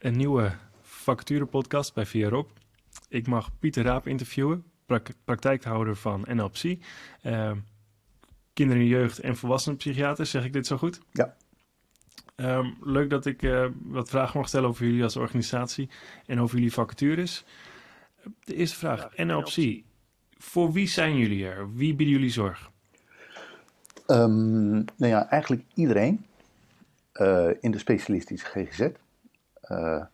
een nieuwe vacaturepodcast bij VROP. Ik mag Pieter Raap interviewen, prak- praktijkhouder van NLPC. Uh, kinderen, jeugd en volwassenenpsychiater, zeg ik dit zo goed? Ja. Um, leuk dat ik uh, wat vragen mag stellen over jullie als organisatie en over jullie vacatures. De eerste vraag, NLPC. Voor wie zijn jullie er? Wie bieden jullie zorg? Um, nou ja, eigenlijk iedereen uh, in de specialistische GGZ. Uh,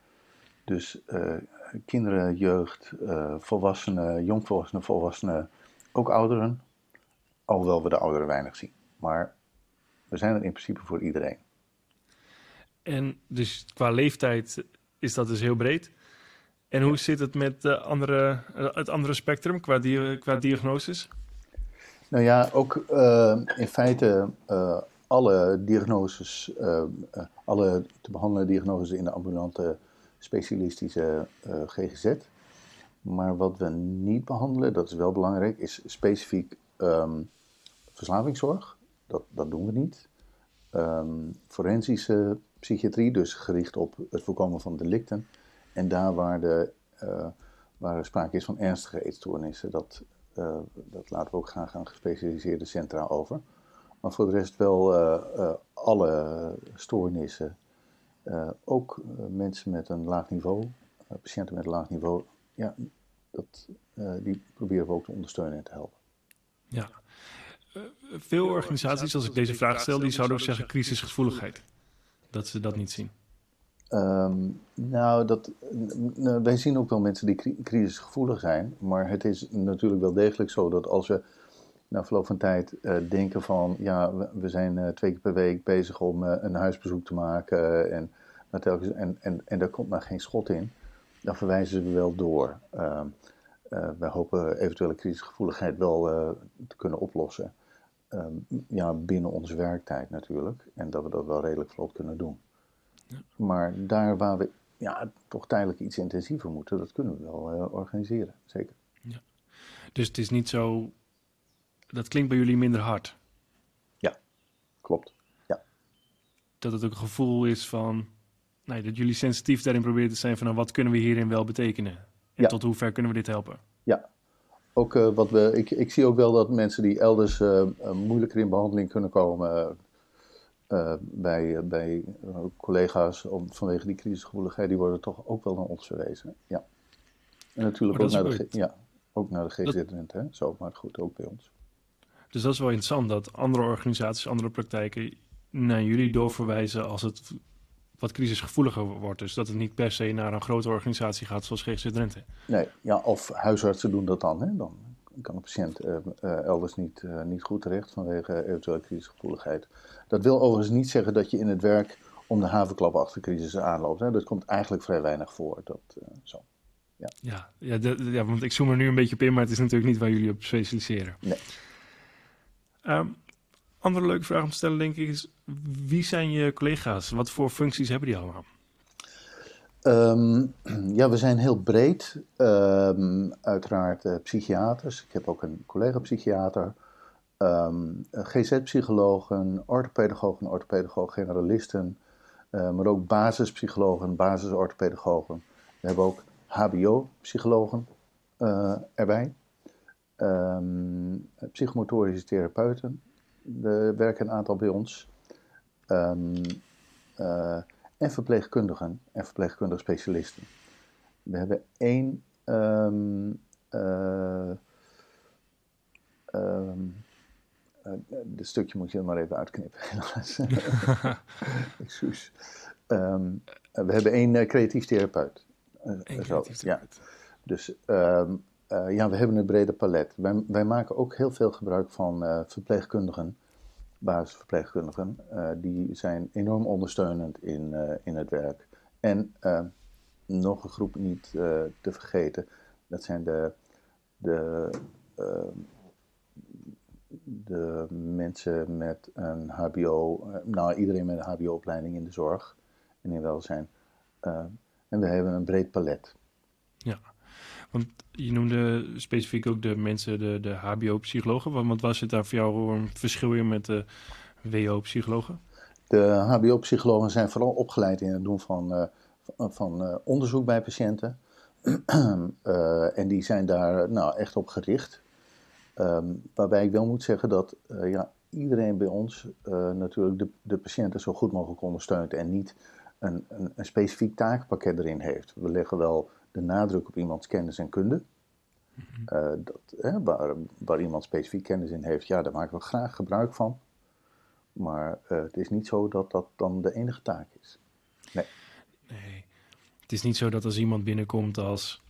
dus uh, kinderen, jeugd, volwassenen, jongvolwassenen, volwassenen, ook ouderen. Alhoewel we de ouderen weinig zien. Maar we zijn er in principe voor iedereen. En dus qua leeftijd is dat dus heel breed. En hoe zit het met de andere, het andere spectrum qua, di qua diagnoses? Nou ja, ook uh, in feite uh, alle diagnoses, uh, alle te behandelen diagnoses in de ambulante specialistische GGZ. Maar wat we niet behandelen, dat is wel belangrijk, is specifiek um, verslavingszorg. Dat, dat doen we niet. Um, forensische psychiatrie, dus gericht op het voorkomen van delicten. En daar waar, de, waar er sprake is van ernstige eetstoornissen, dat dat laten we ook graag aan gespecialiseerde centra over. Maar voor de rest wel uh, uh, alle stoornissen. ook mensen met een laag niveau, patiënten met een laag niveau, ja, dat, die proberen we ook te ondersteunen en te helpen. Ja. veel organisaties, als ik deze vraag stel, die zouden ook zeggen crisisgevoeligheid. Dat ze dat niet zien. Um, nou, dat, nou, wij zien ook wel mensen die crisisgevoelig zijn, maar het is natuurlijk wel degelijk zo dat als we na verloop van tijd uh, denken van, ja, we, we zijn uh, twee keer per week bezig om uh, een huisbezoek te maken en, telkens, en, en, en daar komt maar geen schot in, dan verwijzen we wel door. wij hopen eventuele crisisgevoeligheid wel te kunnen oplossen. Um, ja, binnen onze werktijd natuurlijk. En dat we dat wel redelijk vlot kunnen doen. Ja. Maar daar waar we ja, toch tijdelijk iets intensiever moeten, dat kunnen we wel organiseren, zeker. Ja. Dus het is niet zo, dat klinkt bij jullie minder hard. Ja, klopt. Ja. Dat het ook een gevoel is van, nee, dat jullie sensitief daarin proberen te zijn van, nou, wat kunnen we hierin wel betekenen? En ja. tot hoe ver kunnen we dit helpen? Ja, ook uh, wat we, ik, ik zie ook wel dat mensen die elders uh, moeilijker in behandeling kunnen komen, uh, bij, bij collega's om, vanwege die crisisgevoeligheid, die worden toch ook wel naar ons verwezen. Ja. En natuurlijk ook naar, de, ja, ook naar de GZ hè? zo, maar goed, ook bij ons. Dus dat is wel interessant dat andere organisaties, andere praktijken naar jullie doorverwijzen als het wat crisisgevoeliger wordt. Dus dat het niet per se naar een grote organisatie gaat zoals GGZ Drenthe. Nee, ja, of huisartsen doen dat dan. Hè? Dan kan de patiënt uh, uh, elders niet, uh, niet goed terecht vanwege eventuele crisisgevoeligheid. Dat wil overigens niet zeggen dat je in het werk om de havenklap achter crisis aanloopt. Hè? Dat komt eigenlijk vrij weinig voor. Dat, zo. Ja, ja, ja, ja, want ik zoom er nu een beetje op in, maar het is natuurlijk niet waar jullie op specialiseren. Nee. Um, andere leuke vraag om te stellen, denk ik, is: wie zijn je collega's? Wat voor functies hebben die allemaal? Um, ja, we zijn heel breed. Um, uiteraard uh, psychiaters. Ik heb ook een collega-psychiater. GZ-psychologen, orthopedagogen, orthopedagoog-generalisten. Uh, maar ook basispsychologen, basisorthopedagogen. We hebben ook HBO-psychologen uh, erbij. Psychomotorische therapeuten. Er werken een aantal bij ons. Um, uh, en verpleegkundigen en verpleegkundige specialisten. We hebben één. Um, uh, um, uh, dit stukje moet je maar even uitknippen. Excuus. Um, we hebben één uh, creatief therapeut. Eén creatief therapeut. Ja. Dus ja, we hebben een brede palet. Wij, wij, maken ook heel veel gebruik van verpleegkundigen basisverpleegkundigen, uh, die zijn enorm ondersteunend in, in het werk. En nog een groep niet te vergeten, dat zijn de, de, de mensen met een HBO, nou iedereen met een HBO-opleiding in de zorg en in welzijn. en we hebben een breed palet. Je noemde specifiek ook de mensen, de, de HBO-psychologen. Want was het daar voor jou een verschil in met de WO-psychologen? De HBO-psychologen zijn vooral opgeleid in het doen van, uh, van onderzoek bij patiënten. en die zijn daar nou, echt op gericht. Ehm, waarbij ik wel moet zeggen dat ja, iedereen bij ons natuurlijk de, de patiënten zo goed mogelijk ondersteunt en niet een, een, een specifiek taakpakket erin heeft. We leggen wel de nadruk op iemands kennis en kunde. Uh, dat, waar, waar, iemand specifiek kennis in heeft, ja, daar maken we graag gebruik van. Maar uh, het is niet zo dat dat dan de enige taak is. Nee. Nee. Het is niet zo dat als iemand binnenkomt als.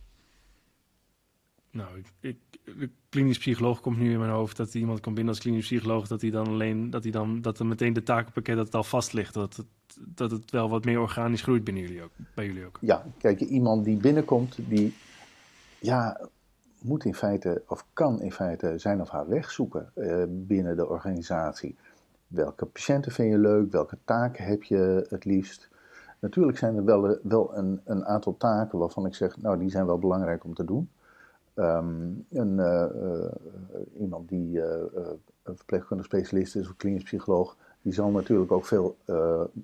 Nou, ik, de klinisch psycholoog komt nu in mijn hoofd dat iemand komt binnen als klinisch psycholoog, dat hij dan alleen, dat hij dan, dat er meteen de takenpakket dat al vast ligt, dat het, dat het wel wat meer organisch groeit binnen jullie ook, bij jullie ook. Ja, kijk, iemand die binnenkomt, die, ja, moet in feite, of kan in feite zijn of haar weg zoeken uh, binnen de organisatie. Welke patiënten vind je leuk? Welke taken heb je het liefst? Natuurlijk zijn er wel, eh, wel een, een aantal taken waarvan ik zeg, nou, die zijn wel belangrijk om te doen. Um, een, uh, iemand die uh, een verpleegkundige specialist is of klinisch psycholoog, die zal natuurlijk ook veel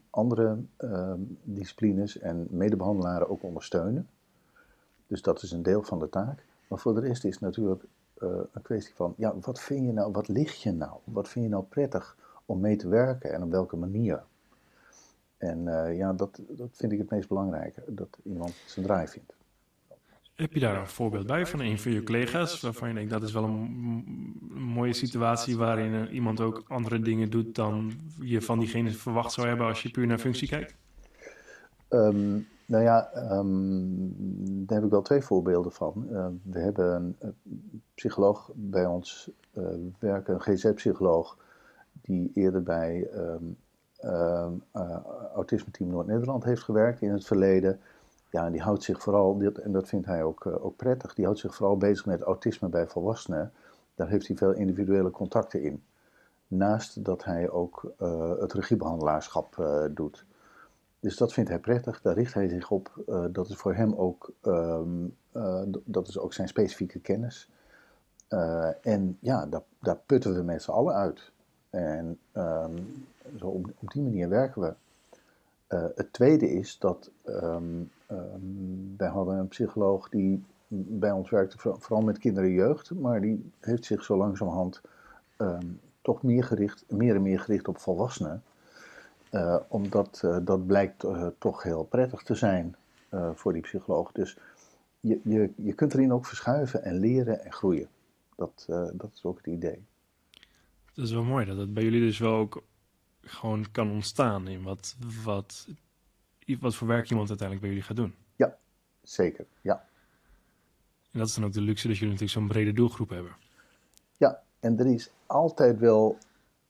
andere ehm, disciplines en medebehandelaren ook ondersteunen. Dus dat is een deel van de taak. Maar voor de rest is het natuurlijk een kwestie van, ja, wat vind je nou, wat ligt je nou? Wat vind je nou prettig om mee te werken en op welke manier? En ja, dat, dat vind ik het meest belangrijke, dat iemand zijn draai vindt. Heb je daar een voorbeeld bij van een van je collega's waarvan je denkt dat is wel een, mooie situatie waarin iemand ook andere dingen doet dan je van diegene verwacht zou hebben als je puur naar functie kijkt? Um, nou ja, um, daar heb ik wel twee voorbeelden van. Uh, we hebben een, psycholoog bij ons uh, werken, een GZ-psycholoog, die eerder bij um, Autisme Team Noord-Nederland heeft gewerkt in het verleden. Ja, en die houdt zich vooral, en dat vindt hij ook, eh, ook prettig, die houdt zich vooral bezig met autisme bij volwassenen. Daar heeft hij veel individuele contacten in. Naast dat hij ook uh, het regiebehandelaarschap uh, doet. Dus dat vindt hij prettig, daar richt hij zich op. Dat is voor hem ook, um, dat is ook zijn specifieke kennis. en ja, daar, putten we met z'n allen uit. En um, zo op, die manier werken we. Het tweede is dat um, wij hadden een psycholoog die bij ons werkte, vooral met kinderen en jeugd, maar die heeft zich zo langzamerhand um, toch meer, gericht, meer en meer gericht op volwassenen. Uh, omdat uh, dat blijkt toch heel prettig te zijn voor die psycholoog. Dus je, je, je kunt erin ook verschuiven en leren en groeien. Dat, dat is ook het idee. Dat is wel mooi dat het bij jullie dus wel ook gewoon kan ontstaan in wat, wat wat voor werk iemand uiteindelijk bij jullie gaat doen. Ja, zeker. Ja. En dat is dan ook de luxe dat jullie natuurlijk zo'n brede doelgroep hebben. Ja, en er is altijd wel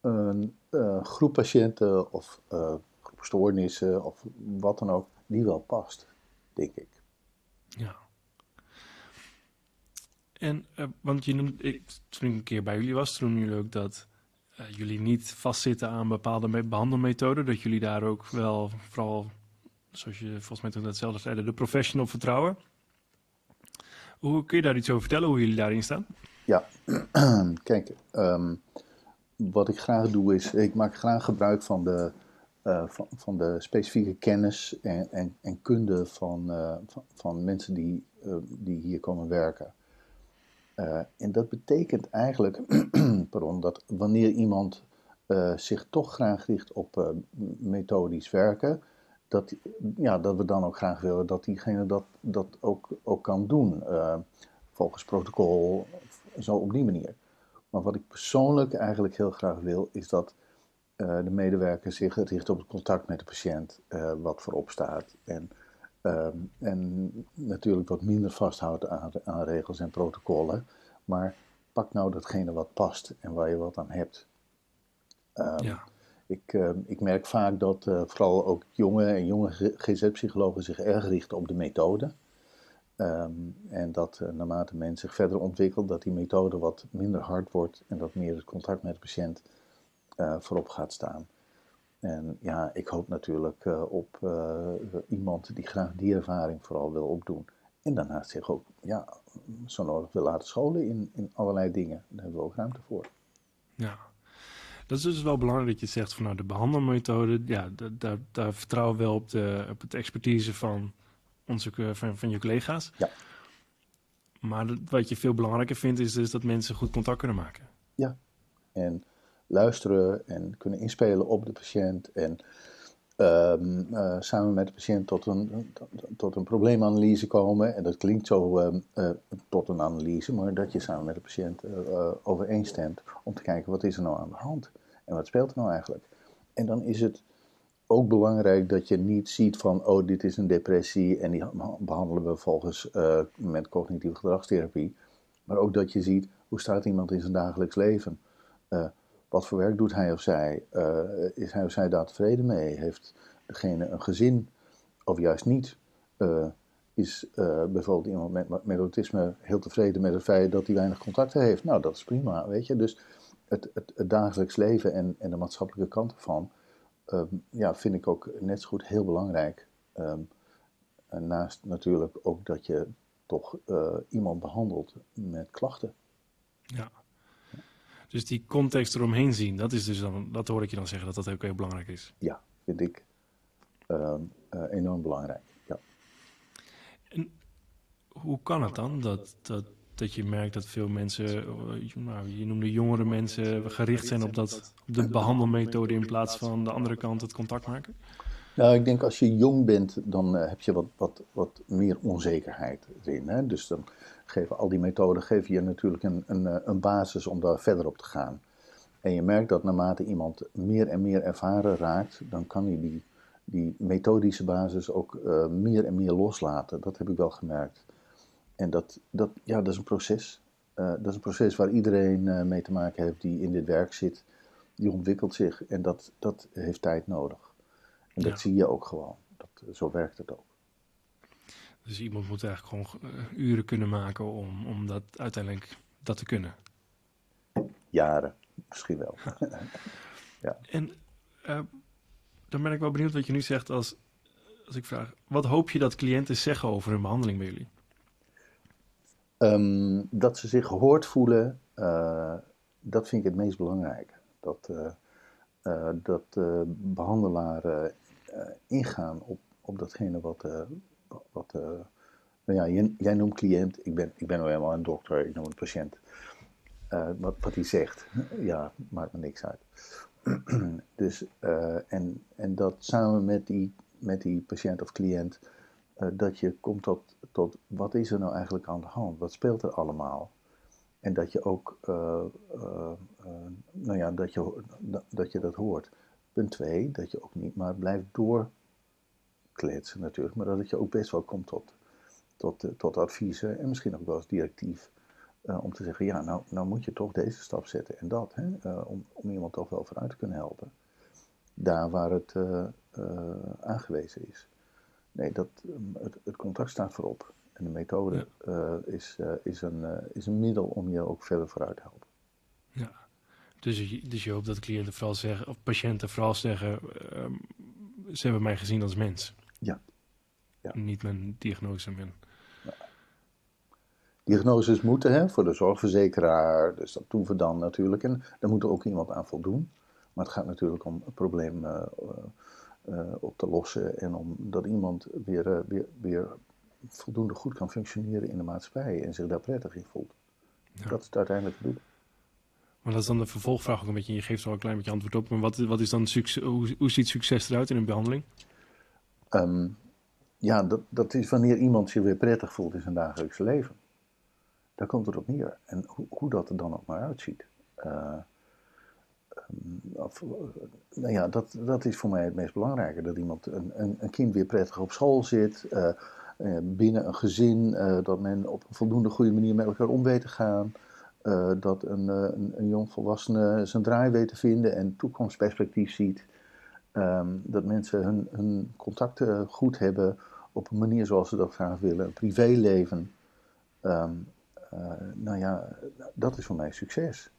een uh, groep patiënten of uh, groep stoornissen of wat dan ook, die wel past, denk ik. Ja. En, uh, want je noemt, ik, toen ik een keer bij jullie was, toen noemden jullie ook dat jullie niet vastzitten aan bepaalde behandelmethoden, dat jullie daar ook wel vooral zoals je volgens mij toen hetzelfde zei, de professional vertrouwen. Hoe kun je daar iets over vertellen, hoe jullie daarin staan? Ja, kijk, um, wat ik graag doe is, ik maak graag gebruik van de, uh, van, de specifieke kennis en, en, en kunde van, uh, van, van, mensen die, die hier komen werken. En dat betekent eigenlijk, pardon, dat wanneer iemand zich toch graag richt op methodisch werken, dat, ja, dat we dan ook graag willen dat diegene dat, dat ook, ook kan doen. Volgens protocol, zo op die manier. Maar wat ik persoonlijk eigenlijk heel graag wil, is dat de medewerker zich richt op het contact met de patiënt, wat voorop staat. En, ehm, en natuurlijk wat minder vasthoudt aan, aan regels en protocollen. Maar pak nou datgene wat past en waar je wat aan hebt. Um, ja. Ik, uh, ik merk vaak dat uh, vooral ook jonge en jonge GZ-psychologen zich erg richten op de methode. En dat uh, naarmate men zich verder ontwikkelt, dat die methode wat minder hard wordt en dat meer het contact met de patiënt voorop gaat staan. En ja, ik hoop natuurlijk op iemand die graag die ervaring vooral wil opdoen. En daarnaast zich ook ja, zo nodig wil laten scholen in, in allerlei dingen. Daar hebben we ook ruimte voor. Ja, Dat is dus wel belangrijk dat je zegt van nou de behandelmethode, ja, daar, daar vertrouwen we wel op de, op de expertise van, onze, van, van je collega's. Ja. Maar wat je veel belangrijker vindt is dus dat mensen goed contact kunnen maken. Ja, en luisteren en kunnen inspelen op de patiënt en ehm, eh, samen met de patiënt tot een, tot een probleemanalyse komen. En dat klinkt zo ehm, eh, tot een analyse, maar dat je samen met de patiënt uh, overeenstemt om te kijken wat is er nou aan de hand en wat speelt er nou eigenlijk. En dan is het ook belangrijk dat je niet ziet van, oh, dit is een depressie en die behandelen we volgens met cognitieve gedragstherapie. Maar ook dat je ziet, hoe staat iemand in zijn dagelijks leven? Wat voor werk doet hij of zij? Uh, is hij of zij daar tevreden mee? Heeft degene een gezin of juist niet? Uh, is uh, bijvoorbeeld iemand met, met autisme heel tevreden met het feit dat hij weinig contacten heeft? Nou, dat is prima, weet je. Dus het, het, dagelijks leven en, en de maatschappelijke kant ervan, um, ja, vind ik ook net zo goed heel belangrijk. Um, naast natuurlijk ook dat je toch iemand behandelt met klachten. Ja. Dus die context eromheen zien, dat, is dus dan, dat hoor ik je dan zeggen dat dat ook heel belangrijk is. Ja, vind ik uh, uh, enorm belangrijk. Ja. En hoe kan het dan dat, dat, dat je merkt dat veel mensen, eh, nou, je noemde jongere mensen, gericht zijn op, dat, op de behandelmethode in plaats van de andere kant het contact maken? Nou, ik denk als je jong bent, dan uh, heb je wat, wat, wat meer onzekerheid erin. Hè? Dus dan geven al die methoden geven je natuurlijk een, een, eh, een basis om daar verder op te gaan. En je merkt dat naarmate iemand meer en meer ervaren raakt, dan kan hij die, die methodische basis ook uh, meer en meer loslaten. Dat heb ik wel gemerkt. En dat, dat, ja, dat is een proces. Uh, dat is een proces waar iedereen uh, mee te maken heeft die in dit werk zit. Die ontwikkelt zich en dat, dat heeft tijd nodig. En dat zie je ook gewoon. Dat, zo werkt het ook. Dus iemand moet eigenlijk gewoon uh, uren kunnen maken om, om dat uiteindelijk dat te kunnen. Jaren, misschien wel. ja. En uh, dan ben ik wel benieuwd wat je nu zegt als, als ik vraag, wat hoop je dat cliënten zeggen over hun behandeling bij jullie? Um, dat ze zich gehoord voelen, uh, dat vind ik het meest belangrijk. Dat, dat behandelaren ingaan op, op datgene wat, wat uh, nou ja, jij, noemt cliënt, ik ben, ik ben nou helemaal een dokter, ik noem een patiënt. Uh, wat, wat hij zegt, ja, maakt me niks uit. dus, uh, en, en dat samen met die, met die patiënt of cliënt, dat je komt tot, tot wat is er nou eigenlijk aan de hand? Wat speelt er allemaal? En dat je ook, nou ja, dat je, dat je dat hoort. Punt twee, dat je ook niet maar blijft door kletsen natuurlijk, maar dat je ook best wel komt tot, tot, eh, tot adviezen en misschien ook wel eens directief. Uh, om te zeggen, ja, nou, nou moet je toch deze stap zetten en dat, hè, uh, om, om iemand toch wel vooruit te kunnen helpen. Daar waar het uh, aangewezen is. Nee, dat, het, het contact staat voorop. En de methode ja. is, is, een, is een middel om je ook verder vooruit te helpen. Ja, dus je, dus je hoopt dat cliënten vooral zeggen, of patiënten vooral zeggen, ehm, ze hebben mij gezien als mens. Ja. ja. Niet mijn diagnose. Mijn... Ja. Diagnoses moeten hè, voor de zorgverzekeraar, dus dat doen we dan natuurlijk. En daar moet er ook iemand aan voldoen. Maar het gaat natuurlijk om het probleem uh, uh, op te lossen en om dat iemand weer, uh, weer, weer voldoende goed kan functioneren in de maatschappij en zich daar prettig in voelt. Ja. Dat is het uiteindelijk het doel. Maar dat is dan de vervolgvraag ook een beetje. Je geeft al een klein beetje antwoord op. Maar wat, wat is dan succes, hoe, hoe ziet succes eruit in een behandeling? Um, ja, dat, dat is wanneer iemand zich weer prettig voelt in zijn dagelijkse leven. Daar komt het op neer. En hoe, hoe dat er dan ook maar uitziet. Uh, nou ja, dat, dat is voor mij het meest belangrijke. Dat iemand, een, een, een kind weer prettig op school zit. Uh, binnen een gezin. dat men op een voldoende goede manier met elkaar om weet te gaan. dat een, een, een jong volwassene zijn draai weet te vinden en toekomstperspectief ziet. Um, dat mensen hun, hun contacten goed hebben op een manier zoals ze dat graag willen. Een privéleven. Um, uh, nou ja, dat is voor mij succes.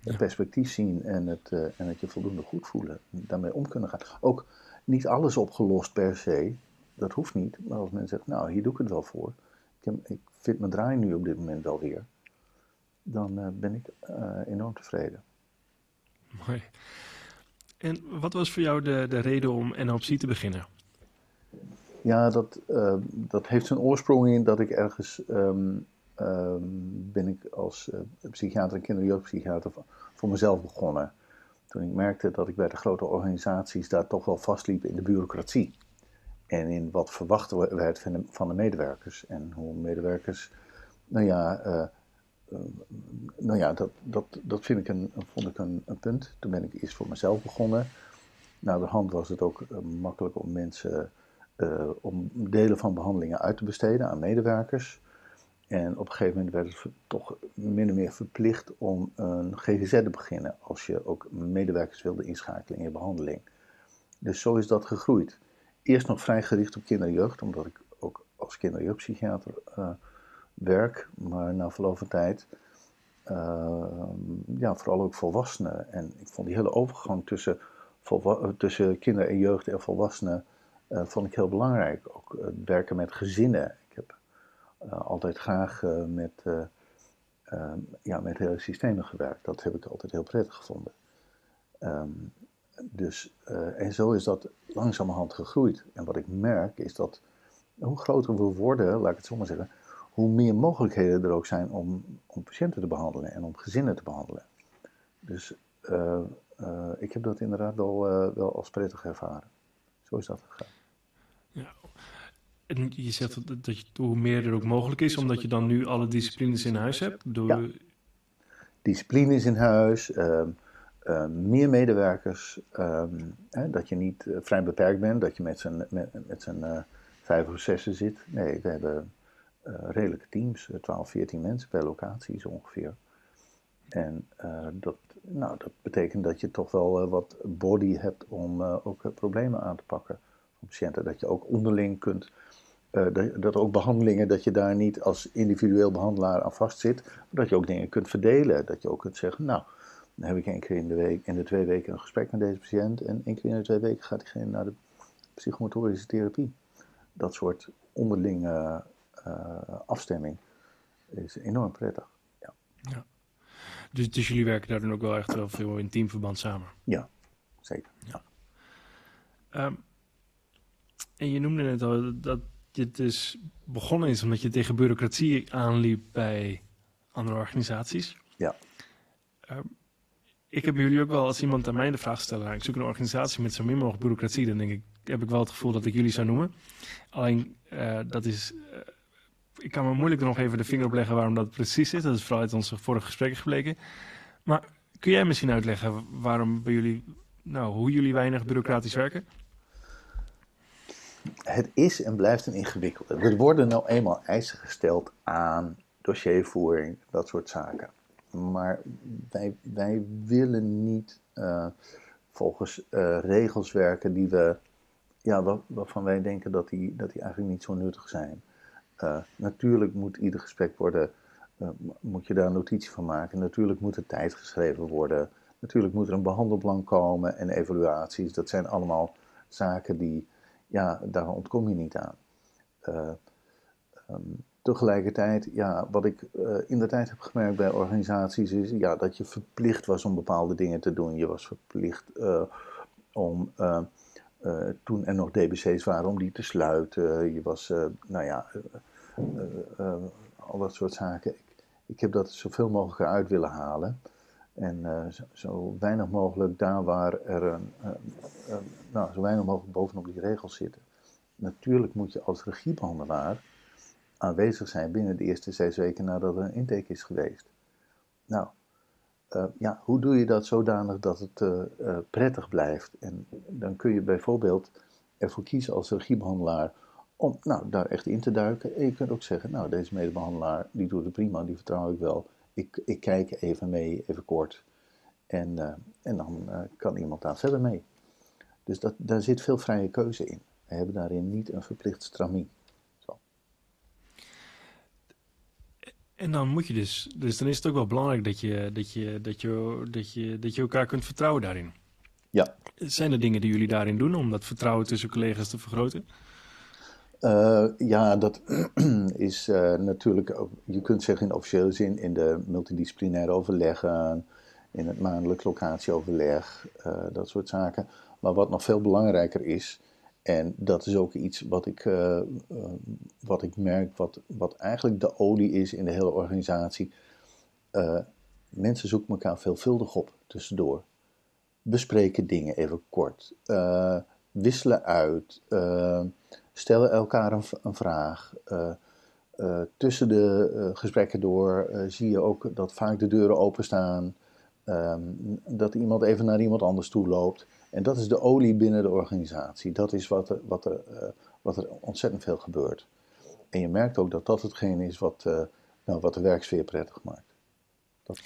Het perspectief zien en het, uh, en het je voldoende goed voelen. Daarmee om kunnen gaan. Ook niet alles opgelost per se. Dat hoeft niet. Maar als mensen zeggen, nou hier doe ik het wel voor. Ik, heb, ik vind mijn draai nu op dit moment wel weer. Dan uh, ben ik enorm tevreden. Mooi. En wat was voor jou de, de reden om NLP te beginnen? Ja, dat, uh, dat heeft zijn oorsprong in dat ik ergens um, um, ben ik als uh, psychiater en kinder- voor mezelf begonnen. Toen ik merkte dat ik bij de grote organisaties daar toch wel vastliep in de bureaucratie. En in wat verwacht werd van de, van de medewerkers. En hoe medewerkers, nou ja, uh, nou ja dat, dat, dat vind ik een, vond ik een, punt. Toen ben ik eerst voor mezelf begonnen. Nou, de hand was het ook uh, makkelijk om mensen, om delen van behandelingen uit te besteden aan medewerkers. En op een gegeven moment werd het toch min of meer verplicht om een GGZ te beginnen. Als je ook medewerkers wilde inschakelen in je behandeling. Dus zo is dat gegroeid. Eerst nog vrij gericht op kinder- en jeugd, omdat ik ook als kinder- jeugdpsychiater werk. Maar na verloop van tijd, uh, ja, vooral ook volwassenen. En ik vond die hele overgang tussen, tussen kinder en jeugd en volwassenen uh, vond ik heel belangrijk. Ook het werken met gezinnen. Ik heb altijd graag met, ja, met hele systemen gewerkt. Dat heb ik altijd heel prettig gevonden. Um, dus, en zo is dat langzamerhand gegroeid. En wat ik merk is dat hoe groter we worden, laat ik het zo maar zeggen, hoe meer mogelijkheden er ook zijn om, om patiënten te behandelen en om gezinnen te behandelen. Dus uh, uh, ik heb dat inderdaad wel, wel als prettig ervaren. Zo is dat gegaan. Ja. En je zegt dat, dat je, hoe meer er ook mogelijk is, omdat je dan nu alle disciplines in huis hebt? Door... Ja. Disciplines in huis. Uh, uh, meer medewerkers, um, hè, dat je niet uh, vrij beperkt bent, dat je met z'n met, met uh, vijf of zessen zit. Nee, we hebben redelijke teams, 12, 14 mensen per locatie zo ongeveer. En dat, nou, dat betekent dat je toch wel wat body hebt om ook problemen aan te pakken van patiënten. Dat je ook onderling kunt, dat, dat ook behandelingen, dat je daar niet als individueel behandelaar aan vastzit, maar dat je ook dingen kunt verdelen. Dat je ook kunt zeggen, nou dan heb ik één keer in de, week, in de twee weken een gesprek met deze patiënt. En één keer in de twee weken gaat diegene naar de psychomotorische therapie. Dat soort onderlinge afstemming is enorm prettig. Ja. ja. Dus, dus, jullie werken daar dan ook wel echt wel veel in teamverband samen? Ja, zeker. Ja. Um, en je noemde net al dat je dus begonnen is omdat je tegen bureaucratie aanliep bij andere organisaties. Ja. Um, ik heb jullie ook wel, als iemand aan mij de vraag stelt, nou, ik zoek een organisatie met zo min mogelijk bureaucratie, dan denk ik, heb ik wel het gevoel dat ik jullie zou noemen. Alleen, uh, dat is, uh, ik kan me moeilijk nog even de vinger op leggen waarom dat precies is. Dat is vooral uit onze vorige gesprekken gebleken. Maar kun jij misschien uitleggen waarom bij jullie, nou, hoe jullie weinig bureaucratisch werken? Het is en blijft een ingewikkelde. Er worden nou eenmaal eisen gesteld aan dossiervoering, dat soort zaken. Maar wij, wij willen niet uh, volgens uh, regels werken die we, ja, waarvan wij denken dat die, dat die eigenlijk niet zo nuttig zijn. Uh, natuurlijk moet ieder gesprek worden, moet je daar een notitie van maken. Natuurlijk moet er tijd geschreven worden. Natuurlijk moet er een behandelplan komen en evaluaties. Dat zijn allemaal zaken die, ja, daar ontkom je niet aan. Um, Tegelijkertijd, ja, wat ik in de tijd heb gemerkt bij organisaties is ja, dat je verplicht was om bepaalde dingen te doen. Je was verplicht om, toen er nog DBC's waren, om die te sluiten. Je was, nou ja, al dat soort zaken. Ik, ik, heb dat zoveel mogelijk eruit willen halen. En zo, zo, weinig mogelijk daar waar er nou, zo weinig mogelijk bovenop die regels zitten. Natuurlijk moet je als regiebehandelaar aanwezig zijn binnen de eerste zes weken nadat er een intake is geweest. Nou, ja, hoe doe je dat zodanig dat het uh, prettig blijft? En dan kun je bijvoorbeeld ervoor kiezen als regiebehandelaar om nou, daar echt in te duiken. En je kunt ook zeggen, nou, deze medebehandelaar, die doet het prima, die vertrouw ik wel. Ik, ik kijk even mee, even kort. En, en dan kan iemand daar verder mee. Dus dat, daar zit veel vrije keuze in. We hebben daarin niet een verplicht stramien. En dan moet je dus, dus dan is het ook wel belangrijk dat je, dat je, dat je, dat je, dat je elkaar kunt vertrouwen daarin. Ja. Zijn er dingen die jullie daarin doen om dat vertrouwen tussen collega's te vergroten? Uh, ja, dat is uh, natuurlijk, je kunt zeggen in officiële zin, in de multidisciplinaire overleggen, in het maandelijk locatieoverleg, dat soort zaken. Maar wat nog veel belangrijker is, en dat is ook iets wat ik, wat ik merk, wat, wat eigenlijk de olie is in de hele organisatie. mensen zoeken elkaar veelvuldig op tussendoor. Bespreken dingen even kort. wisselen uit. Stellen elkaar een, vraag. Uh, tussen de uh, gesprekken door uh, zie je ook dat vaak de deuren openstaan. Um, dat iemand even naar iemand anders toe loopt. En dat is de olie binnen de organisatie. Dat is wat er, wat er, wat er ontzettend veel gebeurt. En je merkt ook dat dat hetgeen is wat, nou, wat de werksfeer prettig maakt. Dat,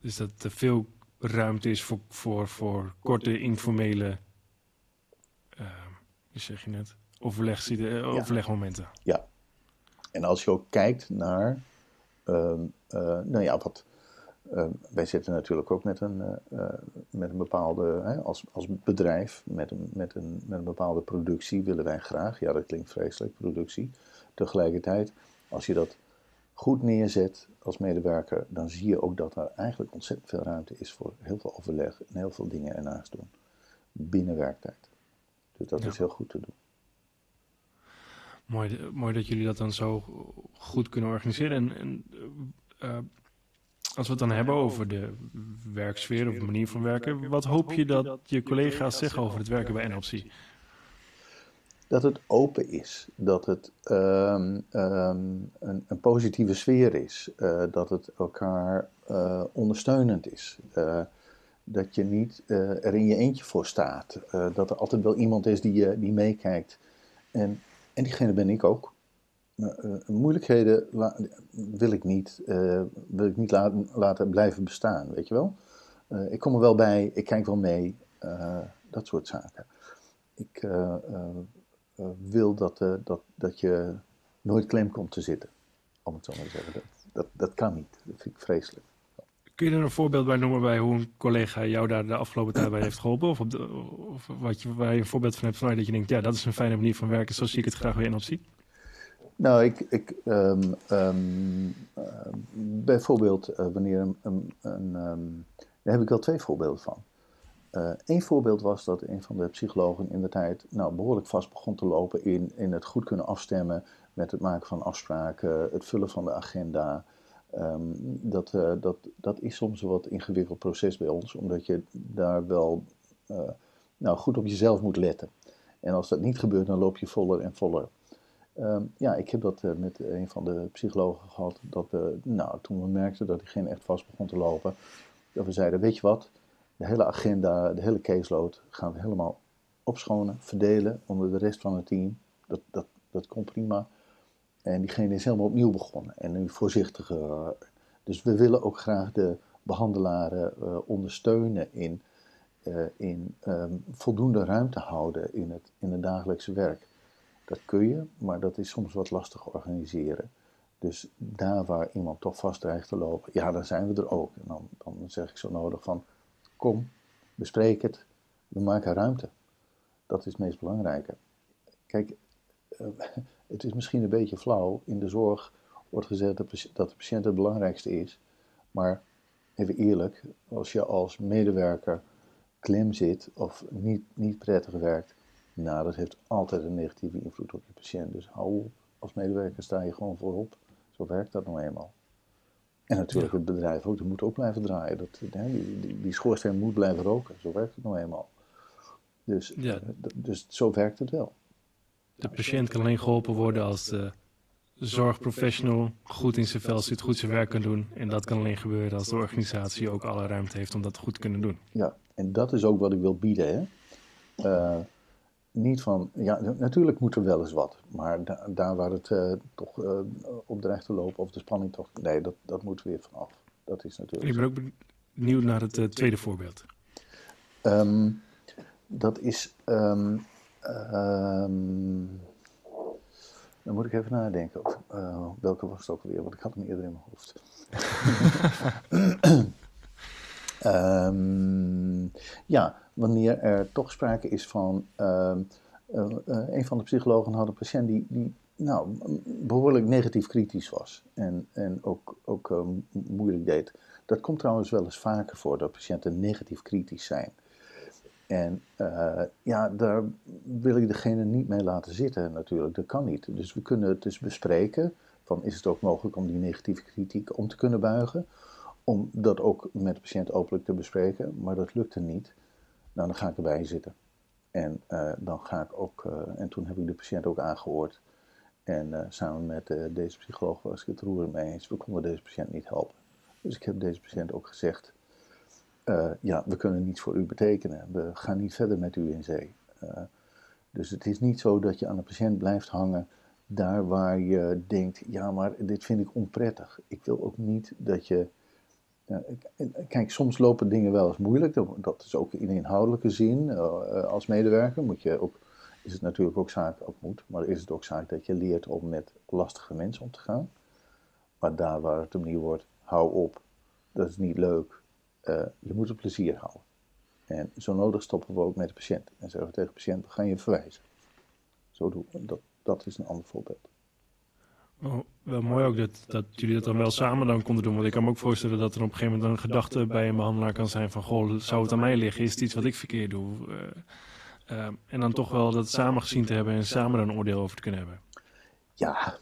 dus dat er veel ruimte is voor, voor, voor korte informele, hoe zeg je net, overleg, overlegmomenten. Ja, en als je ook kijkt naar, uh, uh, nou ja, wat, uh, wij zitten natuurlijk ook met een, eh, eh, met een bepaalde, hè, als, als bedrijf, met een, met, een, met een bepaalde productie willen wij graag, ja dat klinkt vreselijk, productie. Tegelijkertijd, als je dat goed neerzet als medewerker, dan zie je ook dat er eigenlijk ontzettend veel ruimte is voor heel veel overleg en heel veel dingen ernaast doen. Binnen werktijd. Dus dat is heel goed te doen. Mooi, mooi dat jullie dat dan zo goed kunnen organiseren. En, en uh, als we het dan hebben over de werksfeer of de manier van werken, wat hoop je dat je collega's zeggen over het werken bij NLC? Dat het open is, dat het um, um, een, een, positieve sfeer is, dat het elkaar ondersteunend is. Dat je niet er in je eentje voor staat. dat er altijd wel iemand is die, die meekijkt. En en diegene ben ik ook. Uh, moeilijkheden wil ik niet, uh, wil ik niet laten, laten blijven bestaan, weet je wel. Uh, ik kom er wel bij, ik kijk wel mee, dat soort zaken. Ik wil dat, dat, dat je nooit klem komt te zitten, om het zo maar te zeggen. Dat, dat, dat kan niet, dat vind ik vreselijk. Kun je er een voorbeeld bij noemen bij hoe een collega jou daar de afgelopen tijd bij heeft geholpen? Of, of wat je, waar je een voorbeeld van hebt van dat je denkt, ja, dat is een fijne manier van werken, zo zie ik het graag weer in optie? Nou, ik, ik um, um, uh, bijvoorbeeld uh, wanneer een, een, daar heb ik wel twee voorbeelden van. Eén uh, voorbeeld was dat een van de psychologen in de tijd nou, behoorlijk vast begon te lopen in, in het goed kunnen afstemmen met het maken van afspraken, het vullen van de agenda, Um, dat, uh, dat, dat is soms een wat ingewikkeld proces bij ons, omdat je daar wel uh, nou, goed op jezelf moet letten. En als dat niet gebeurt, dan loop je voller en voller. Um, ja, ik heb dat uh, met een van de psychologen gehad. Dat nou, toen we merkten dat diegene echt vast begon te lopen, dat we zeiden: Weet je wat, de hele agenda, de hele caseload gaan we helemaal opschonen, verdelen onder de rest van het team. Dat, dat, dat komt prima. En diegene is helemaal opnieuw begonnen en nu voorzichtiger. Dus we willen ook graag de behandelaren uh, ondersteunen in, uh, in um, voldoende ruimte houden in het, in het dagelijkse werk. Dat kun je, maar dat is soms wat lastig organiseren. Dus daar waar iemand toch vast dreigt te lopen, ja, dan zijn we er ook. En dan, dan zeg ik zo nodig van, kom, bespreek het, we maken ruimte. Dat is het meest belangrijke. Kijk, het is misschien een beetje flauw. In de zorg wordt gezegd dat de patiënt het belangrijkste is. Maar even eerlijk, als je als medewerker klem zit of niet, niet prettig werkt, nou, dat heeft altijd een negatieve invloed op je patiënt. Dus hou op, als medewerker sta je gewoon voorop. Zo werkt dat nou eenmaal. En natuurlijk het bedrijf ook, dat moet ook blijven draaien. Dat, die, die, die schoorsteen moet blijven roken, zo werkt het nou eenmaal. Dus, ja. dus zo werkt het wel. De patiënt kan alleen geholpen worden als de zorgprofessional goed in zijn vel zit, goed zijn werk kan doen. En dat kan alleen gebeuren als de organisatie ook alle ruimte heeft om dat goed te kunnen doen. Ja, en dat is ook wat ik wil bieden. Hè? Uh, niet van, ja, natuurlijk moet er wel eens wat, maar da daar waar het uh, toch uh, op dreigt te lopen, of de spanning toch, nee, dat, dat moeten we weer vanaf. Dat is natuurlijk. Ik ben ook benieuwd naar het tweede voorbeeld. Um, dat is um, Um, dan moet ik even nadenken. Of, uh, welke was het ook alweer? Want ik had hem eerder in mijn hoofd. um, ja, wanneer er toch sprake is van. Uh, uh, een van de psychologen had een patiënt die, die nou, behoorlijk negatief kritisch was. En, en ook ook eh, moeilijk deed. Dat komt trouwens wel eens vaker voor, dat patiënten negatief kritisch zijn. En uh, ja, daar wil ik degene niet mee laten zitten natuurlijk. Dat kan niet. Dus we kunnen het dus bespreken. Van is het ook mogelijk om die negatieve kritiek om te kunnen buigen? Om dat ook met de patiënt openlijk te bespreken. Maar dat lukte niet. Nou, dan ga ik erbij zitten. En uh, dan ga ik ook, uh, en toen heb ik de patiënt ook aangehoord. En samen met deze psycholoog was ik het roer mee eens. We konden deze patiënt niet helpen. Dus ik heb deze patiënt ook gezegd uh, ja, we kunnen niets voor u betekenen. We gaan niet verder met u in zee. Uh, dus het is niet zo dat je aan de patiënt blijft hangen daar waar je denkt, ja, maar dit vind ik onprettig. Ik wil ook niet dat je. Uh, kijk, soms lopen dingen wel eens moeilijk. Dat is ook in inhoudelijke zin. als medewerker moet je ook, is het natuurlijk ook zaak, ook moet, maar is het ook zaak dat je leert om met lastige mensen om te gaan. Maar daar waar het om niet wordt, hou op, dat is niet leuk, uh, je moet het plezier houden. En zo nodig stoppen we ook met de patiënt. En zeggen we tegen de patiënt, we gaan je verwijzen. Zo doen we. Dat, dat is een ander voorbeeld. Oh, wel mooi ook dat, dat jullie dat dan wel samen dan konden doen. Want ik kan me ook voorstellen dat er op een gegeven moment een gedachte bij een behandelaar kan zijn van... Goh, zou het aan mij liggen? Is het iets wat ik verkeerd doe? Uh, uh, en dan toch wel dat samen gezien te hebben en samen er een oordeel over te kunnen hebben. Ja,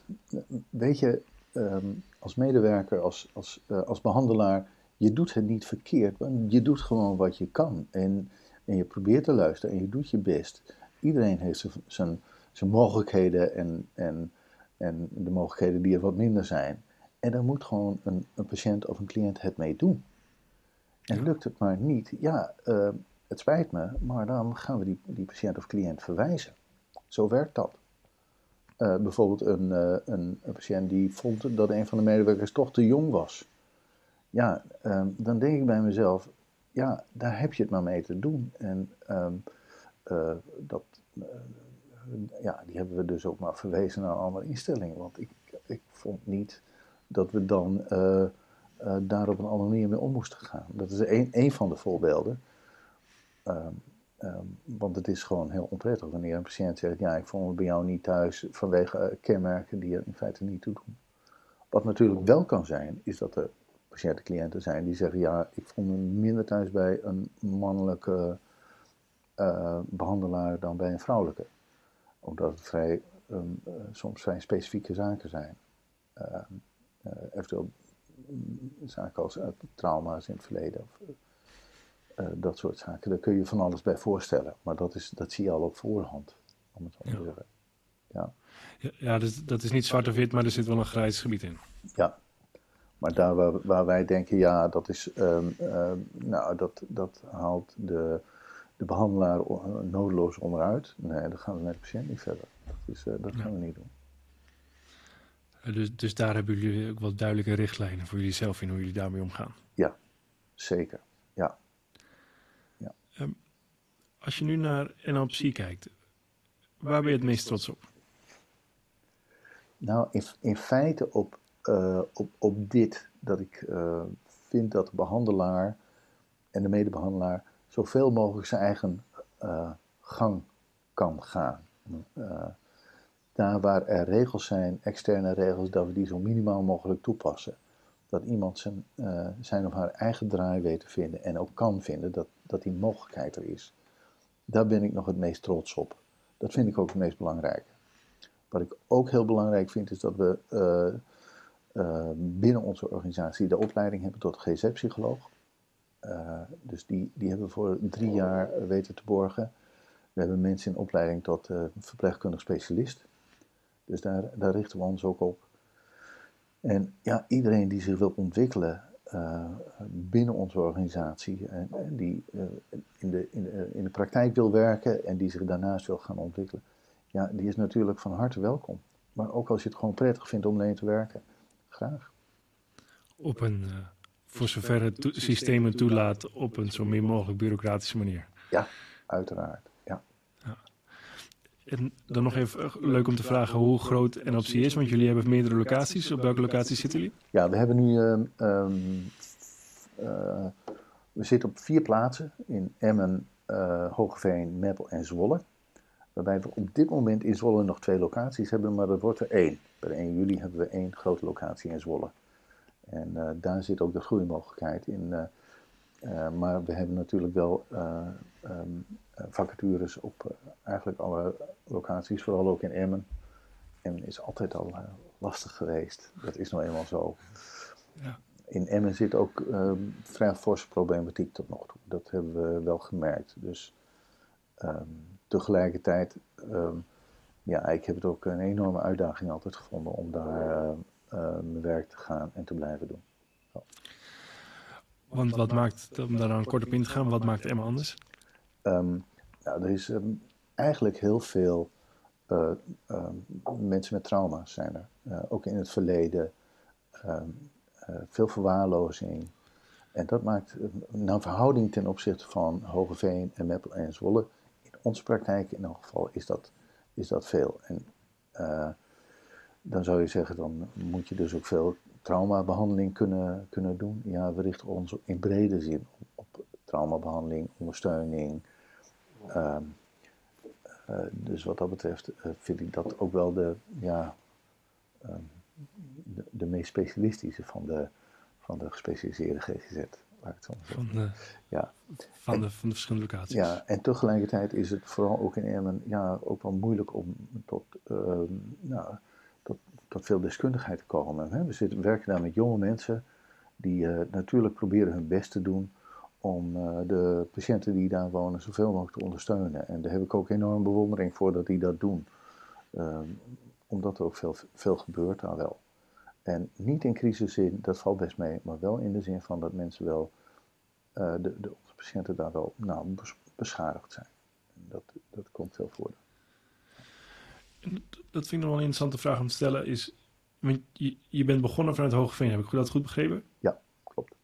weet je, um, als medewerker, als, als, uh, als behandelaar je doet het niet verkeerd, want je doet gewoon wat je kan. En, en je probeert te luisteren en je doet je best. Iedereen heeft zijn, zijn mogelijkheden en, en, en de mogelijkheden die er wat minder zijn. En daar moet gewoon een, een patiënt of een cliënt het mee doen. En lukt het maar niet, ja, uh, het spijt me, maar dan gaan we die, die patiënt of cliënt verwijzen. Zo werkt dat. Uh, bijvoorbeeld een, uh, een, een, patiënt die vond dat een van de medewerkers toch te jong was ja, um, dan denk ik bij mezelf, ja, daar heb je het maar mee te doen. En um, uh, dat, uh, ja, die hebben we dus ook maar verwezen naar andere instelling. Want ik, ik vond niet dat we dan uh, daar op een andere manier mee om moesten gaan. Dat is een, een van de voorbeelden. Um, want het is gewoon heel onprettig wanneer een patiënt zegt: Ja, ik vond me bij jou niet thuis vanwege kenmerken die er in feite niet toe doen. Wat natuurlijk wel kan zijn, is dat er patiënten, cliënten zijn die zeggen: Ja, ik voel me minder thuis bij een mannelijke uh, behandelaar dan bij een vrouwelijke. Omdat het vrij, um, uh, soms vrij specifieke zaken zijn. Uh, eventueel zaken als trauma's in het verleden. Of, dat soort zaken. Daar kun je van alles bij voorstellen. Maar dat, is, dat zie je al op voorhand, om het zo te ja. zeggen. Ja, ja, ja dus dat is niet zwart of wit, maar er zit wel een grijs gebied in. Ja, maar daar waar, waar, wij denken, ja, dat, is, um, um, nou, dat, dat haalt de, de behandelaar nodeloos onderuit. Nee, dan gaan we met de patiënt niet verder. Dat, is, uh, dat gaan ja. we niet doen. Dus, dus daar hebben jullie ook wel duidelijke richtlijnen voor jullie zelf in hoe jullie daarmee omgaan. Ja, zeker. Ja. ja. Um, als je nu naar NLP kijkt, waar ben je het meest trots op? Nou, in, in feite op uh, op, op dit. Dat ik uh, vind dat de behandelaar en de medebehandelaar zoveel mogelijk zijn eigen uh, gang kan gaan. daar waar er regels zijn, externe regels, dat we die zo minimaal mogelijk toepassen. Dat iemand zijn, zijn of haar eigen draai weet te vinden en ook kan vinden dat, dat die mogelijkheid er is. Daar ben ik nog het meest trots op. Dat vind ik ook het meest belangrijk. Wat ik ook heel belangrijk vind is dat we binnen onze organisatie de opleiding hebben tot GZ-psycholoog. Uh, dus die, die hebben we voor drie jaar weten te borgen. We hebben mensen in opleiding tot uh, verpleegkundig specialist. Dus daar, daar richten we ons ook op. En ja, iedereen die zich wil ontwikkelen binnen onze organisatie en, en die in, de, in, de, in de praktijk wil werken en die zich daarnaast wil gaan ontwikkelen, ja, die is natuurlijk van harte welkom. Maar ook als je het gewoon prettig vindt om alleen te werken graag. Op een, uh, voor zover het systeem het toelaat, op een zo min mogelijk bureaucratische manier. Ja, uiteraard. Ja. ja. En dan nog even eh, leuk om te vragen hoe groot NLPC is, want jullie hebben meerdere locaties. Op welke locaties zitten jullie? Ja, we hebben nu. Um, um, uh, we zitten op vier plaatsen: in Emmen, uh, Hoogveen, Meppel en Zwolle. Waarbij we op dit moment in Zwolle nog twee locaties hebben, maar er wordt er één. Per 1 juli hebben we één grote locatie in Zwolle. En daar zit ook de groeimogelijkheid in. maar we hebben natuurlijk wel ehm, vacatures op eigenlijk alle locaties, vooral ook in Emmen. Emmen is altijd al lastig geweest. Dat is nou eenmaal zo. Ja. In Emmen zit ook um, vrij forse problematiek tot nog toe. Dat hebben we wel gemerkt. Dus um, tegelijkertijd, um, ja, ik heb het ook een enorme uitdaging altijd gevonden om daar uh, mijn werk te gaan en te blijven doen. Want wat maakt, om daar dan kort op in te gaan, wat maakt Emma anders? nou, er is eigenlijk heel veel uh, mensen met trauma's zijn er. Ook in het verleden. veel verwaarlozing. En dat maakt, nou verhouding ten opzichte van Hogeveen en Meppel en Zwolle, onze praktijk in elk geval is dat, is dat veel. En uh, dan zou je zeggen, dan moet je dus ook veel traumabehandeling kunnen, kunnen doen. Ja, we richten ons in brede zin op, op traumabehandeling, ondersteuning. Uh, uh, dus wat dat betreft uh, vind ik dat ook wel de, ja, ehm, de, de, meest specialistische van de, van de gespecialiseerde GGZ. Van de, ja. van, de, van de verschillende locaties. Ja, en tegelijkertijd is het vooral ook in Emmen ja, ook wel moeilijk om tot, uh, nou, tot, tot veel deskundigheid te komen. Hè? We zitten, werken daar met jonge mensen die uh, natuurlijk proberen hun best te doen om uh, de patiënten die daar wonen zoveel mogelijk te ondersteunen. En daar heb ik ook enorm bewondering voor dat die dat doen. Ehm, omdat er ook veel, veel gebeurt daar wel. En niet in crisiszin, dat valt best mee, maar wel in de zin van dat mensen wel, uh, de, de patiënten daar wel nou, beschadigd zijn. Dat, dat komt veel voor. Dat vind ik nog wel een interessante vraag om te stellen. Is, je, je bent begonnen vanuit Hogeveen, heb ik dat goed begrepen? Ja, klopt.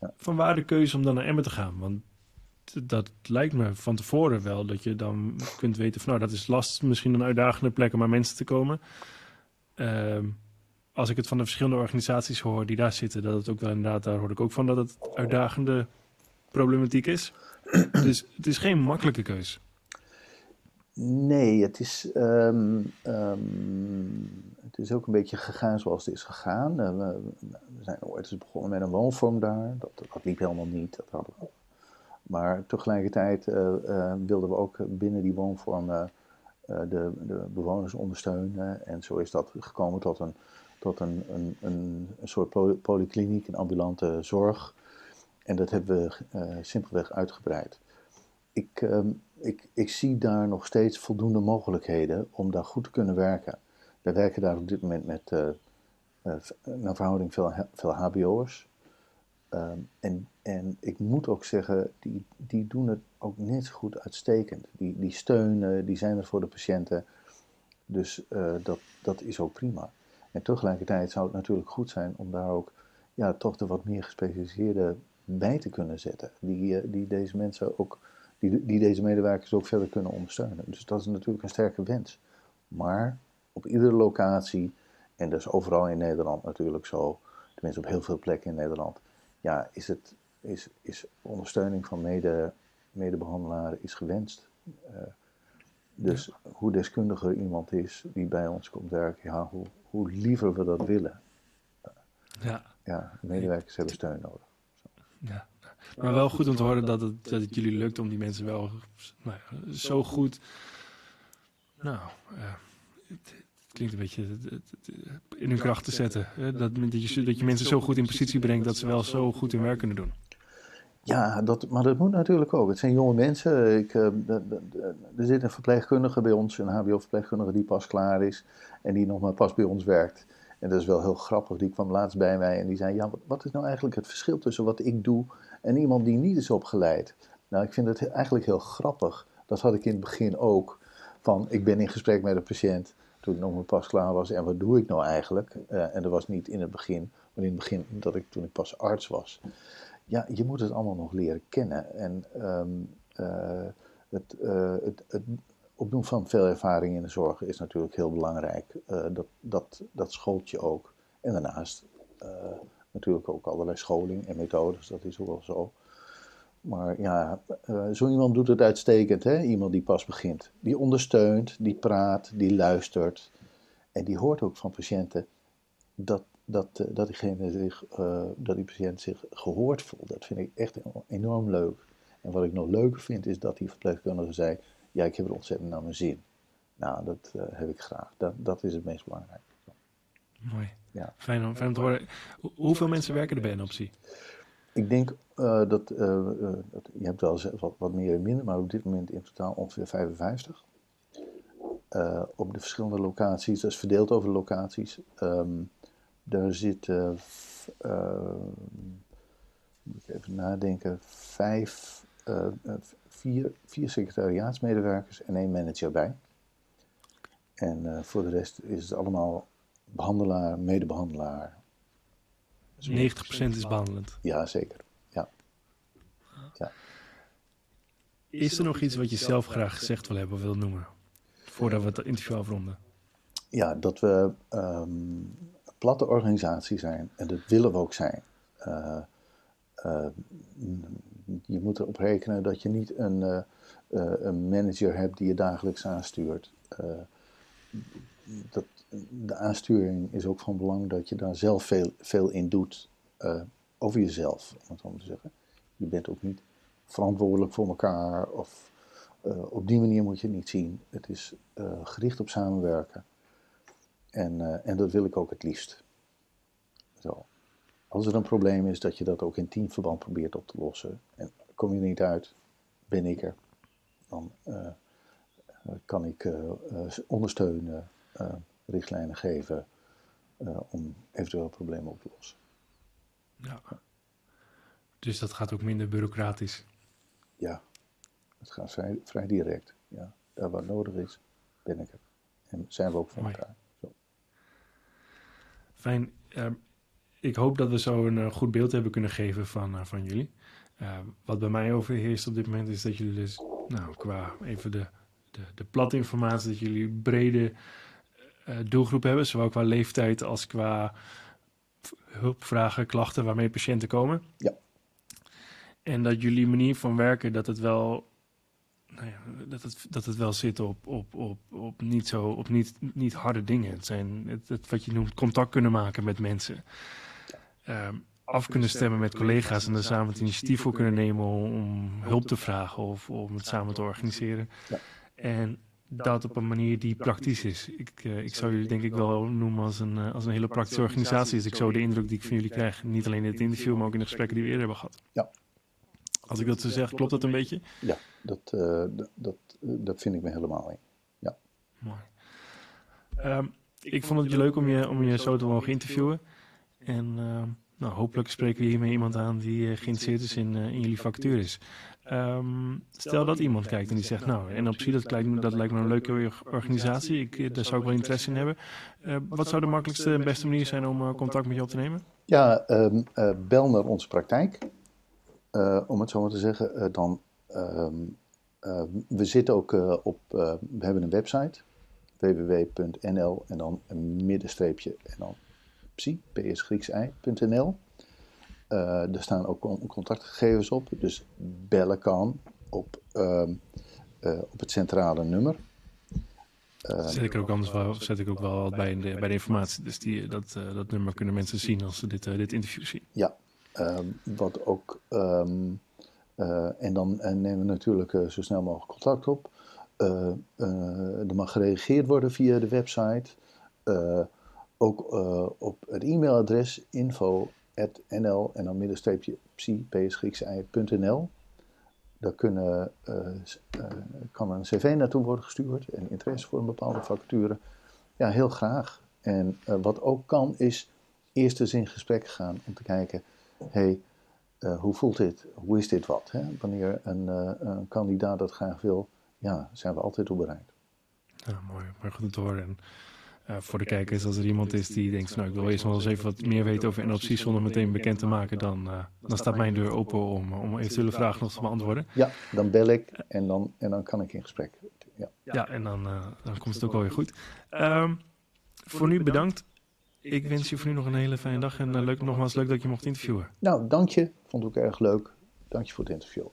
Ja. Van waar de keuze om dan naar Emmen te gaan? Want dat lijkt me van tevoren wel dat je dan kunt weten van nou, dat is last, misschien een uitdagende plek om aan mensen te komen. Uh, als ik het van de verschillende organisaties hoor die daar zitten, dat het ook wel inderdaad, daar hoor ik ook van dat het uitdagende problematiek is. dus het is geen makkelijke keus. Nee, het is, um, um, het is ook een beetje gegaan zoals het is gegaan. Uh, we, we, zijn ooit eens begonnen met een woonvorm daar. Dat, dat liep helemaal niet. Dat hadden we. Maar tegelijkertijd uh, uh, wilden we ook binnen die woonvorm de, de bewoners ondersteunen. En zo is dat gekomen tot een tot een, een, een, een soort polykliniek, een ambulante zorg. En dat hebben we uh, simpelweg uitgebreid. Ik, uh, ik, ik zie daar nog steeds voldoende mogelijkheden om daar goed te kunnen werken. Wij werken daar op dit moment met uh, naar verhouding veel, veel HBO'ers. Ehm, en, en ik moet ook zeggen, die, die doen het ook net zo goed uitstekend. Die, die steunen, die zijn er voor de patiënten. Dus dat, dat is ook prima. En tegelijkertijd zou het natuurlijk goed zijn om daar ook ja, toch de wat meer gespecialiseerde bij te kunnen zetten. Die, eh, die deze mensen ook, die, die deze medewerkers ook verder kunnen ondersteunen. Dus dat is natuurlijk een sterke wens. Maar op iedere locatie, en dat is overal in Nederland natuurlijk zo, tenminste op heel veel plekken in Nederland, ja, is, het, is, is ondersteuning van mede, medebehandelaren is gewenst. Uh, dus hoe deskundiger iemand is die bij ons komt werken, ja, hoe, hoe liever we dat willen. Ja. Ja, medewerkers hebben steun nodig. Ja. Maar wel goed om te horen dat het, dat het jullie lukt om die mensen wel nou ja, zo goed. Nou, uh, het, klinkt een beetje in hun kracht te zetten. Hè? Dat, dat, je, dat je mensen zo goed in positie brengt dat ze wel zo goed hun werk kunnen doen. Ja, dat, maar dat moet natuurlijk ook. Het zijn jonge mensen. Ik, uh, er zit een verpleegkundige bij ons, een HBO-verpleegkundige die pas klaar is en die nog maar pas bij ons werkt. En dat is wel heel grappig. Die kwam laatst bij mij en die zei: Ja, wat, is nou eigenlijk het verschil tussen wat ik doe en iemand die niet is opgeleid? Nou, ik vind het eigenlijk heel grappig. Dat had ik in het begin ook. Van ik ben in gesprek met een patiënt toen ik nog maar pas klaar was. En wat doe ik nou eigenlijk? Uh, en dat was niet in het begin, maar in het begin dat ik, toen ik pas arts was ja, je moet het allemaal nog leren kennen. En um, uh, het, uh, het, het, opdoen van veel ervaring in de zorg is natuurlijk heel belangrijk. Uh, dat, dat, dat scholt je ook. En daarnaast natuurlijk ook allerlei scholing en methodes, dat is ook wel zo. Maar ja, zo iemand doet het uitstekend, hè? iemand die pas begint. Die ondersteunt, die praat, die luistert. En die hoort ook van patiënten dat, dat, eh, dat, diegene zich, eh, dat die patiënt zich gehoord voelt. Dat vind ik echt enorm leuk. En wat ik nog leuker vind, is dat die verpleegkundige zei: Ja, ik heb er ontzettend naar mijn zin. Nou, dat eh, heb ik graag. Dat, dat is het meest belangrijk. Mooi. Ja. Fijn, om, fijn om te horen. hoeveel mensen werken er bij een optie? Ik denk dat, dat, je hebt wel wat, wat meer en minder, maar op dit moment in totaal ongeveer 55. Uh, op de verschillende locaties, dat is verdeeld over de locaties. Um, daar zitten, uh, moet ik even nadenken, vijf, uh, vier, vier secretariaatsmedewerkers en één manager bij. En voor de rest is het allemaal behandelaar, medebehandelaar. 90% is behandelend. Ja, zeker. Ja. ja. Is er nog iets wat je zelf graag gezegd wil hebben of wil noemen? Voordat we het interview afronden. Ja, dat we um, platte organisatie zijn. En dat willen we ook zijn. Uh, uh, je moet erop rekenen dat je niet een, uh, een manager hebt die je dagelijks aanstuurt. dat, de aansturing is ook van belang dat je daar zelf veel, veel in doet. over jezelf, om het zo te zeggen. Je bent ook niet verantwoordelijk voor elkaar of op die manier moet je het niet zien. Het is gericht op samenwerken. En, en dat wil ik ook het liefst. Zo. Als er een probleem is, dat je dat ook in teamverband probeert op te lossen. En kom je er niet uit, ben ik er. Dan kan ik ondersteunen, richtlijnen geven om eventueel problemen op te lossen. Ja. Dus dat gaat ook minder bureaucratisch? Ja, het gaat vrij, vrij direct. Ja. Daar waar nodig is, ben ik er. En zijn we ook voor elkaar. Zo. Fijn. Uh, ik hoop dat we zo een uh, goed beeld hebben kunnen geven van, uh, van jullie. Eh, wat bij mij overheerst op dit moment is dat jullie dus, nou, qua even de, de, de platte informatie, dat jullie brede doelgroep hebben, zowel qua leeftijd als qua hulpvragen, klachten waarmee patiënten komen. Ja. En dat jullie manier van werken, dat het wel nou ja, dat, het, dat het wel zit op, op, op, op, niet, zo, op niet, niet harde dingen. Het zijn het, het wat je noemt contact kunnen maken met mensen. Um, af kunnen stemmen met collega's en er samen het initiatief voor kunnen nemen om, hulp te vragen of om het samen te organiseren. Ja. En dat op een manier die praktisch is. Ik, uh, ik zou jullie denk ik wel noemen als een, uh, als een hele praktische organisatie. Dus ik zo de indruk die ik van jullie krijg, niet alleen in het interview, maar ook in de gesprekken die we eerder hebben gehad. Ja, als ik dat zo zeg, klopt dat een beetje? Ja, dat, uh, dat, dat vind ik me helemaal in. Ja. Mooi. Um, ik vond het je leuk om je, om je zo te mogen interviewen. En uh, nou, hopelijk spreken we hiermee iemand aan die uh, geïnteresseerd is in, in jullie vacatures. Um, stel dat iemand kijkt en die zegt, nou, en dat lijkt, dat lijkt me een leuke organisatie, ik, daar zou ik wel interesse in hebben. wat zou de makkelijkste en beste manier zijn om contact met je op te nemen? Ja, um, bel naar onze praktijk. Om het zo maar te zeggen, dan. We zitten ook op. we hebben een website. www.nl en dan een middenstreepje en dan psi, psgrieks.nl. er staan ook contactgegevens op, dus bellen kan op, ehm, op het centrale nummer. zet ik er ook anders wel, zet ik ook wel bij de, bij de informatie. Dus die, dat, dat nummer kunnen mensen zien als ze dit, dit interview zien. Ja, Ehm, wat ook, um, uh, en dan en nemen we natuurlijk uh, zo snel mogelijk contact op. Uh, er mag gereageerd worden via de website. Ook op het e-mailadres info.nl en dan middenstreepje psi.nl. Daar kunnen, kan een cv naartoe worden gestuurd en interesse voor een bepaalde vacature. Ja, heel graag. En wat ook kan is eerst eens in gesprek gaan om te kijken hey, uh, hoe voelt dit? Hoe is dit wat? Hè? Wanneer een, uh, een, kandidaat dat graag wil, ja, zijn we altijd op bereid. Ja, mooi. Maar goed te horen. En, uh, voor de kijkers, als er iemand is die denkt, nou ik wil eerst wel eens even wat meer weten over NLP zonder meteen bekend te maken, dan, dan staat mijn deur open om, om eventuele vragen nog te beantwoorden. Ja, dan bel ik en dan, en dan kan ik in gesprek. Ja, ja en dan, dan komt het ook wel weer goed. Um, voor nu bedankt. Ik wens je voor nu nog een hele fijne dag en uh, leuk, nogmaals leuk dat je mocht interviewen. Nou, dank je. Vond ook erg leuk. Dank je voor het interview.